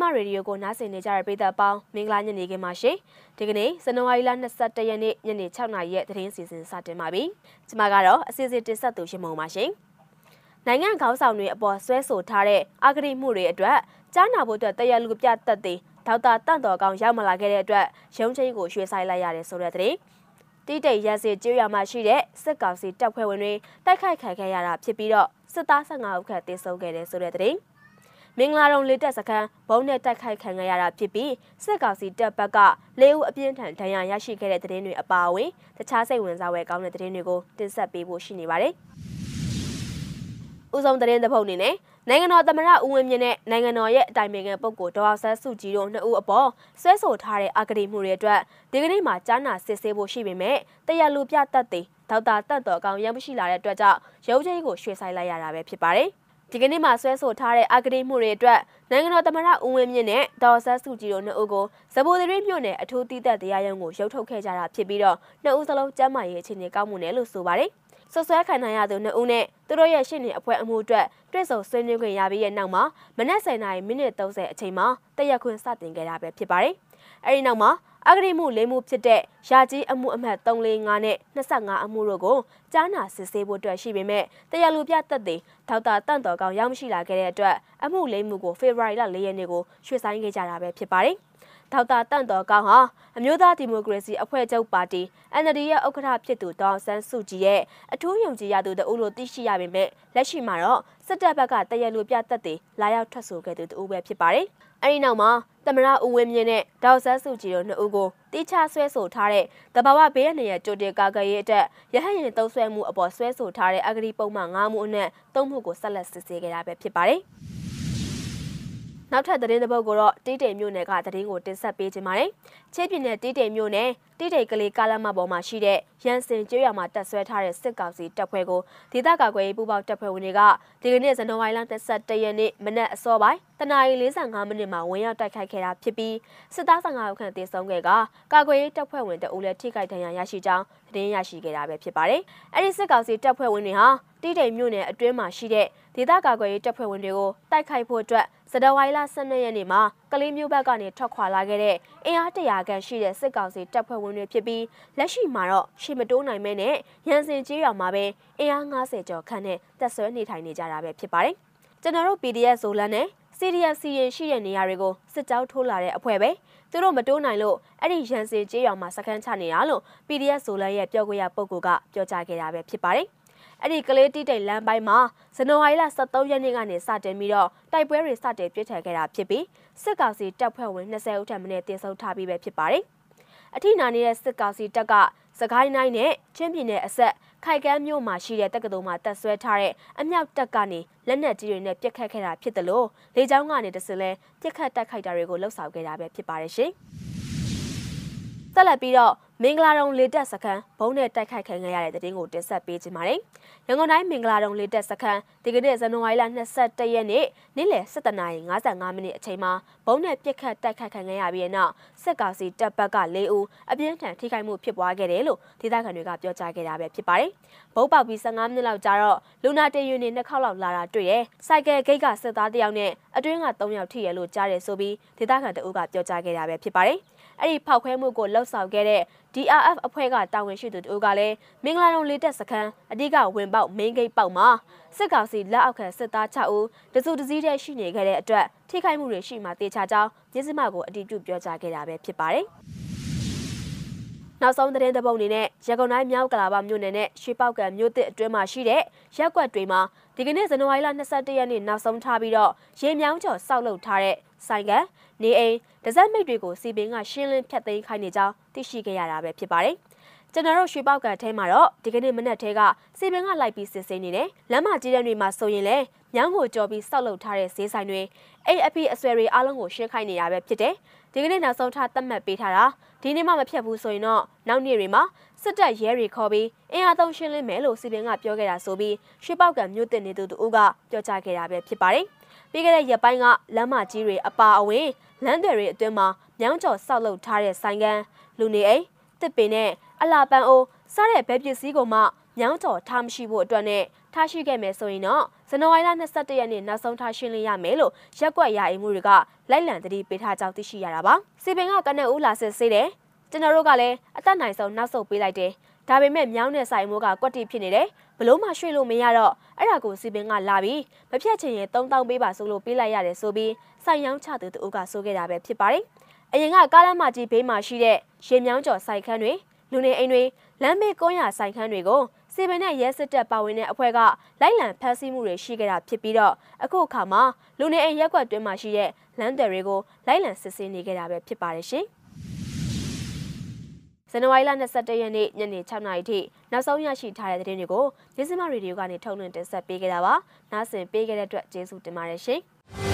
မရေဒီယိုကိုနားဆင်နေကြတဲ့ပရိသတ်ပေါင်းမင်္ဂလာညနေခင်းပါရှင်ဒီကနေ့ဇန်နဝါရီလ22ရက်နေ့ညနေ6နာရီရဲ့သတင်းစီစဉ်စတင်ပါပြီကျွန်မကတော့အစီအစဉ်တင်ဆက်သူရှင်မုံပါရှင်နိုင်ငံခေါင်းဆောင်တွေအပေါ်ဆွဲဆိုထားတဲ့အဂတိမှုတွေအတွက်ကြားနာဖို့အတွက်တရလူပြတ်တဲ့ဒေါက်တာတန့်တော်ကောင်ရောက်မလာခဲ့တဲ့အတွက်ရုံးချင်းကိုရွှေ့ဆိုင်းလိုက်ရတယ်ဆိုတဲ့သတင်းတိတိတ်ရစီကျွော်မှာရှိတဲ့စစ်ကောင်စီတပ်ဖွဲ့ဝင်တွေတိုက်ခိုက်ခံခဲ့ရတာဖြစ်ပြီးတော့စစ်သား15ဦးခန့်တေဆုံးခဲ့တယ်ဆိုတဲ့သတင်း မင်္ဂလာတုံလေးတက်စခန်းဘုံနဲ့တိုက်ခိုက်ခံရတာဖြစ်ပြီးစစ်ကောင်စီတပ်ဘက်ကလေးဦးအပြင်းထန်ဒဏ်ရာရရှိခဲ့တဲ့သတင်းတွေအပါအဝင်တခြားစိတ်ဝင်စားဖွယ်ကောင်းတဲ့သတင်းတွေကိုတင်ဆက်ပေးဖို့ရှိနေပါတယ်။ဦးဆုံးသတင်းတစ်ပုဒ်အနေနဲ့နိုင်ငံတော်သမ္မတဦးဝင်းမြင့်နဲ့နိုင်ငံတော်ရဲ့အတိုင်ပင်ခံပုဂ္ဂိုလ်ဒေါက်ဆန်းစုကြည်တို့နှစ်ဦးအပေါ်ဆွဲဆိုထားတဲ့အကတိမှုတွေအတွက်ဒီကနေ့မှကြားနာစစ်ဆေးဖို့ရှိပေမဲ့တရလူပြတ်သက်တဲ့ဒေါက်တာတတ်တော်ကောင်ရမရှိလာတဲ့အတွက်ကြောင့်ရုပ်ချင်းကိုရွှေ့ဆိုင်လိုက်ရတာပဲဖြစ်ပါတယ်။ ဒီကနေ့မှဆွဲဆိုထားတဲ့အကတိမှုတွေအတွက်နိုင်ငံတော်သမ္မတဦးဝင်းမြင့်နဲ့ဒေါ်ဆန်းစုကြည်တို့နှစ်ဦးကိုဇဘိုးသတင်းမြို့နယ်အထူးတည်သက်တရားရုံးကိုရုပ်ထုတ်ခဲ့ကြတာဖြစ်ပြီးတော့နှစ်ဦးစလုံးကျမ်းမာရေးအခြေအနေကောင်းမှုနဲ့လို့ဆိုပါတယ်။ဆွဆွဲခံနိုင်ရသူနှစ်ဦးနဲ့သူတို့ရဲ့ရှင်းနေအဖွဲ့အမှုအတွက်တွေ့ဆုံဆွေးနွေးခွင့်ရပြီးတဲ့နောက်မှာမနက်10:00နာရီမိနစ်30အချိန်မှာတရက်ခွင်စတင်ခဲ့တာပဲဖြစ်ပါတယ်။ အဲဒီနောက်မှာအဂရိမှုလေးမှုဖြစ်တဲ့ရာကြီးအမှုအမှတ်345နဲ့25အမှုတို့ကိုကြားနာစစ်ဆေးဖို့အတွက်ရှိပေမဲ့တရားလူပြသက်သေဒေါက်တာတန့်တော်ကောင်ရောက်မရှိလာခဲ့တဲ့အတွက်အမှုလေးမှုကိုဖေဖော်ဝါရီလ4ရက်နေ့ကိုရွှေ့ဆိုင်းခဲ့ကြတာပဲဖြစ်ပါတယ်။ ဒေါက်တာတန့်တော်ကောင်းဟာအမျိုးသားဒီမိုကရေစီအဖွဲ့ချုပ်ပါတီ NLD ရဲ့ဥက္ကဋ္ဌဖြစ်သူဒေါအောင်ဆန်းစုကြည်ရဲ့အထူးယုံကြည်ရသူတဦးလို့သိရှိရပေမဲ့လက်ရှိမှာတော့စစ်တပ်ဘက်ကတရလူပြသက်တွေလာရောက်ထွက်ဆိုခဲ့သူတဦးပဲဖြစ်ပါတယ်။အဲဒီနောက်မှာသမရဦးဝင်းမြင့်နဲ့ဒေါက်ဆန်းစုကြည်တို့နှစ်ဦးကိုတိချဆွဲဆိုထားတဲ့တဘာဝဘေးအနေနဲ့ကြိုတင်ကာကွယ်ရေးအတွက်ရဟတ်ရင်တုံးဆွဲမှုအပေါ်ဆွဲဆိုထားတဲ့အဂတိပုံမှန်၅မှုအနက်၃မှုကိုဆက်လက်စစ်ဆေးခဲ့တာပဲဖြစ်ပါတယ်။ နောက်ထပ်သတင်းတစ်ပုဒ်ကိုတော့တီးတိမ်မြို့နယ်ကသတင်းကိုတင်ဆက်ပေးခြင်းပါတယ်။ချင်းပြည်နယ်တီးတိမ်မြို့နယ်တီးတိမ်ကလေးကားလမ်းမပေါ်မှာရှိတဲ့ရန်စင်ကျွော်မှာတက်ဆွဲထားတဲ့စစ်ကောင်စီတပ်ဖွဲ့ကိုဒေသကာကွယ်ရေးပူးပေါင်းတပ်ဖွဲ့ဝင်တွေကဒီကနေ့ဇန်နဝါရီလ22ရက်နေ့မနက်အစောပိုင်းတနာရီ45မိနစ်မှာဝင်ရောက်တိုက်ခိုက်ခဲ့တာဖြစ်ပြီးစစ်သား15ဦးခန့်တေဆုံးခဲ့ကကာကွယ်ရေးတပ်ဖွဲ့ဝင်တအုပ်လည်းထိခိုက်ဒဏ်ရာရရှိကြောင်းသတင်းရရှိခဲ့တာပဲဖြစ်ပါတယ်။အဲဒီစစ်ကောင်စီတပ်ဖွဲ့ဝင်တွေဟာတီးတိမ်မြို့နယ်အတွင်းမှာရှိတဲ့ဒေသကာကွယ်ရေးတပ်ဖွဲ့ဝင်တွေကိုတိုက်ခိုက်ဖို့အတွက် စတဝိုင်လ12ရက်နေ့မှာကလေးမျိုးဘက်ကနေထွက်ခွာလာခဲ့တဲ့အင်အားတရာခန့်ရှိတဲ့စစ်ကောင်စီတပ်ဖွဲ့ဝင်တွေဖြစ်ပြီးလက်ရှိမှာတော့ရှေမတိုးနိုင်မဲနဲ့ရန်စင်ကြီးရွာမှာပဲအင်အား90ကျော်ခန့်နဲ့တက်ဆွဲနေထိုင်နေကြတာပဲဖြစ်ပါတယ်။ကျွန်တော်တို့ PDF ဇိုလန်နဲ့ CDF စီရင်ရှိတဲ့နေရာတွေကိုစစ်ကြောထိုးလာတဲ့အဖွဲ့ပဲသူတို့မတိုးနိုင်လို့အဲ့ဒီရန်စင်ကြေးရွာမှာစခန်းချနေတာလို့ PDF ဇိုလန်ရဲ့ပြောခွင့်ရပုဂ္ဂိုလ်ကပြောကြားခဲ့တာပဲဖြစ်ပါတယ် အဲ့ဒီကလေးတိတိတ်လမ်းပိုင်းမှာဇန်နဝါရီလ23ရက်နေ့ကနေစတင်ပြီးတော့တိုက်ပွဲတွေစတင်ပြစ်ထန်ခဲ့တာဖြစ်ပြီးစစ်ကောင်စီတပ်ဖွဲ့ဝင်20ဦးထပ်မံတင်ဆုပ်ထားပြီးပဲဖြစ်ပါတယ်။အထိနာနေတဲ့စစ်ကောင်စီတပ်ကစကိုင်းတိုင်းနဲ့ချင်းပြည်နယ်အဆက်ခိုက်ကမ်းမြို့မှာရှိတဲ့တက္ကသိုလ်မှာတက်ဆွဲထားတဲ့အမြောက်တပ်ကနေလက်နက်ကြီးတွေနဲ့ပစ်ခတ်ခဲ့တာဖြစ်တယ်လို့လေကြောင်းကနေတစလဲပစ်ခတ်တိုက်ခိုက်တာတွေကိုလှုပ်ဆောင်ခဲ့တာပဲဖြစ်ပါတယ်ရှင်။ဆက်လက်ပြီးတော့ မင်္ဂလာတုံလေတက်စခန်းဘုံနဲ့တိုက်ခိုက်ခံရတဲ့တဲ့တင်ကိုတင်ဆက်ပေးခြင်းပါတယ်။ရန်ကုန်တိုင်းမင်္ဂလာတုံလေတက်စခန်းဒီကနေ့ဇန်နဝါရီလ22ရက်နေ့နေ့လယ်7:55မိနစ်အချိန်မှာဘုံနဲ့ပြစ်ခတ်တိုက်ခိုက်ခံရပြီးတဲ့နောက်စစ်ကောင်စီတပ်ဘက်က၄ဦးအပြင်းထန်ထိခိုက်မှုဖြစ်ပွားခဲ့တယ်လို့ဒေသခံတွေကပြောကြားခဲ့တာပဲဖြစ်ပါတယ်။ဘုံပေါက်ပြီး15မိနစ်လောက်ကြာတော့လူနာတေယူနေနှစ်ခေါက်လောက်လာတာတွေ့တယ်။စိုက်ကယ်ဂိတ်ကစစ်သားတယောက်နဲ့အတွင်းက3ယောက်ထိရလို့ကြားတယ်ဆိုပြီးဒေသခံတအုပ်ကပြောကြားခဲ့တာပဲဖြစ်ပါတယ်။အဲ့ဒီဖောက်ခွဲမှုကိုလှုပ်ဆောင်ခဲ့တဲ့ DRF အဖွဲ့ကတာဝန်ရှိသူတို့ကလည်းမင်္ဂလာတုံလေးတက်စခန်းအဓိကဝင်ပေါက် main gate ပေါက်မှာစစ်ကောင်စီလက်အောက်ခံစစ်သား6ဦးတစုတစည်းတည်းရှိနေခဲ့တဲ့အတွက်ထိခိုက်မှုတွေရှိမှတေချာကြောင်းမြစ်စမကိုအတည်ပြုပြောကြားခဲ့တာပဲဖြစ်ပါတယ်။နောက်ဆုံးသတင်းတပုတ်အနေနဲ့ရကုန်တိုင်းမြောက်ကလာပါမြို့နယ်နဲ့ရွှေပောက်ကံမြို့တစ်အတွင်းမှာရှိတဲ့ရက်ကွက်တွေမှာဒီကနေ့ဇန်နဝါရီလ22ရက်နေ့နောက်ဆုံးထားပြီးတော့ရေမြောင်းကျော်စောက်လုပ်ထားတဲ့ ဆိုင်ကနေအိမ်ဒဇက်မိတ်တွေကိုစီပင်ကရှင်းလင်းဖြတ်သိမ်းခိုင်းနေကြောင်းသိရှိခဲ့ရတာပဲဖြစ်ပါတယ်။ကျွန်တော်တို့ရွှေပောက်ကန်ထဲမှာတော့ဒီကနေ့မနက်ထဲကစီပင်ကလိုက်ပြီးစစ်ဆေးနေတယ်။လမ်းမကြီးတဲ့တွေမှာဆိုရင်လည်းမြောင်းကိုကြော်ပြီးစောက်လုပ်ထားတဲ့ဈေးဆိုင်တွေအိမ်အဖေအဆွဲတွေအားလုံးကိုရှင်းခိုင်းနေတာပဲဖြစ်တယ်။ဒီကနေ့နောက်ဆုံးထားသတ်မှတ်ပေးထားတာဒီနေ့မှမဖြတ်ဘူးဆိုရင်တော့နောက်နေ့တွေမှာစစ်တပ်ရဲတွေခေါ်ပြီးအင်အားသုံးရှင်းလင်းမယ်လို့စီပင်ကပြောခဲ့တာဆိုပြီးရွှေပောက်ကမြို့တင်နေသူတို့ကပြောကြားခဲ့တာပဲဖြစ်ပါတယ်။ ပြီးခဲ့တဲ့ရက်ပိုင်းကလမ်းမကြီးတွေအပါအဝင်လမ်းတွေအတွင်းမှာမြောင်းကျော်ဆောက်လုပ်ထားတဲ့ဆိုင်ကန်လူနေအိမ်တစ်ပင်နဲ့အလာပန်အိုးစားတဲ့ဘဲပစ္စည်းကိုမှမြောင်းကျော်ထားမရှိဖို့အတွက်နဲ့ထားရှိခဲ့မယ်ဆိုရင်တော့ဇန်နဝါရီလ22ရက်နေ့နောက်ဆုံးထားရှင်းလင်းရမယ်လို့ရက်ကွက်ရာအိမ်မှုတွေကလိုက်လံတတိပေးထားကြောင်းသိရှိရတာပါစီပင်ကကနက်ဦးလာစစ်ဆေးတယ်ကျွန်တော်တို့ကလည်းအသက်နိုင်ဆုံးနောက်ဆုတ်ပေးလိုက်တယ် ဒါပေမဲ့မြောင်းတဲ့ဆိုင်မိုးကကွက်တိဖြစ်နေတယ်ဘလို့မှရွှေ့လို့မရတော့အဲ့ဒါကိုစီပင်ကလာပြီးမဖြတ်ချင်ရင်3000ပေးပါဆိုလို့ပေးလိုက်ရတယ်ဆိုပြီးဆိုင်ရောင်းချသူတို့ကဆိုခဲ့တာပဲဖြစ်ပါတယ်အရင်ကကားလမ်းမကြီးဘေးမှာရှိတဲ့ရေမြောင်းကျော်ဆိုင်ခန်းတွေလူနေအိမ်တွေလမ်းမေးကုန်းရဆိုင်ခန်းတွေကိုစီပင်နဲ့ရဲစစ်တပ်ပါဝင်တဲ့အဖွဲ့ကလိုက်လံဖမ်းဆီးမှုတွေရှိခဲ့တာဖြစ်ပြီးတော့အခုအခါမှာလူနေအိမ်ရက်ကွက်တွင်းမှာရှိတဲ့လမ်းတယ်တွေကိုလိုက်လံစစ်ဆေးနေကြတာပဲဖြစ်ပါတယ်ရှင်။ ဇန်နဝါရီလ22ရက်နေ့ညနေ6နာရီထိနောက်ဆုံးရရှိထားတဲ့သတင်းတွေကိုမြစမရေဒီယိုကနေထုတ်လွှင့်တင်ဆက်ပေးခဲ့တာပါ။နားဆင်ပေးခဲ့တဲ့အတွက်ကျေးဇူးတင်ပါတယ်ရှင်။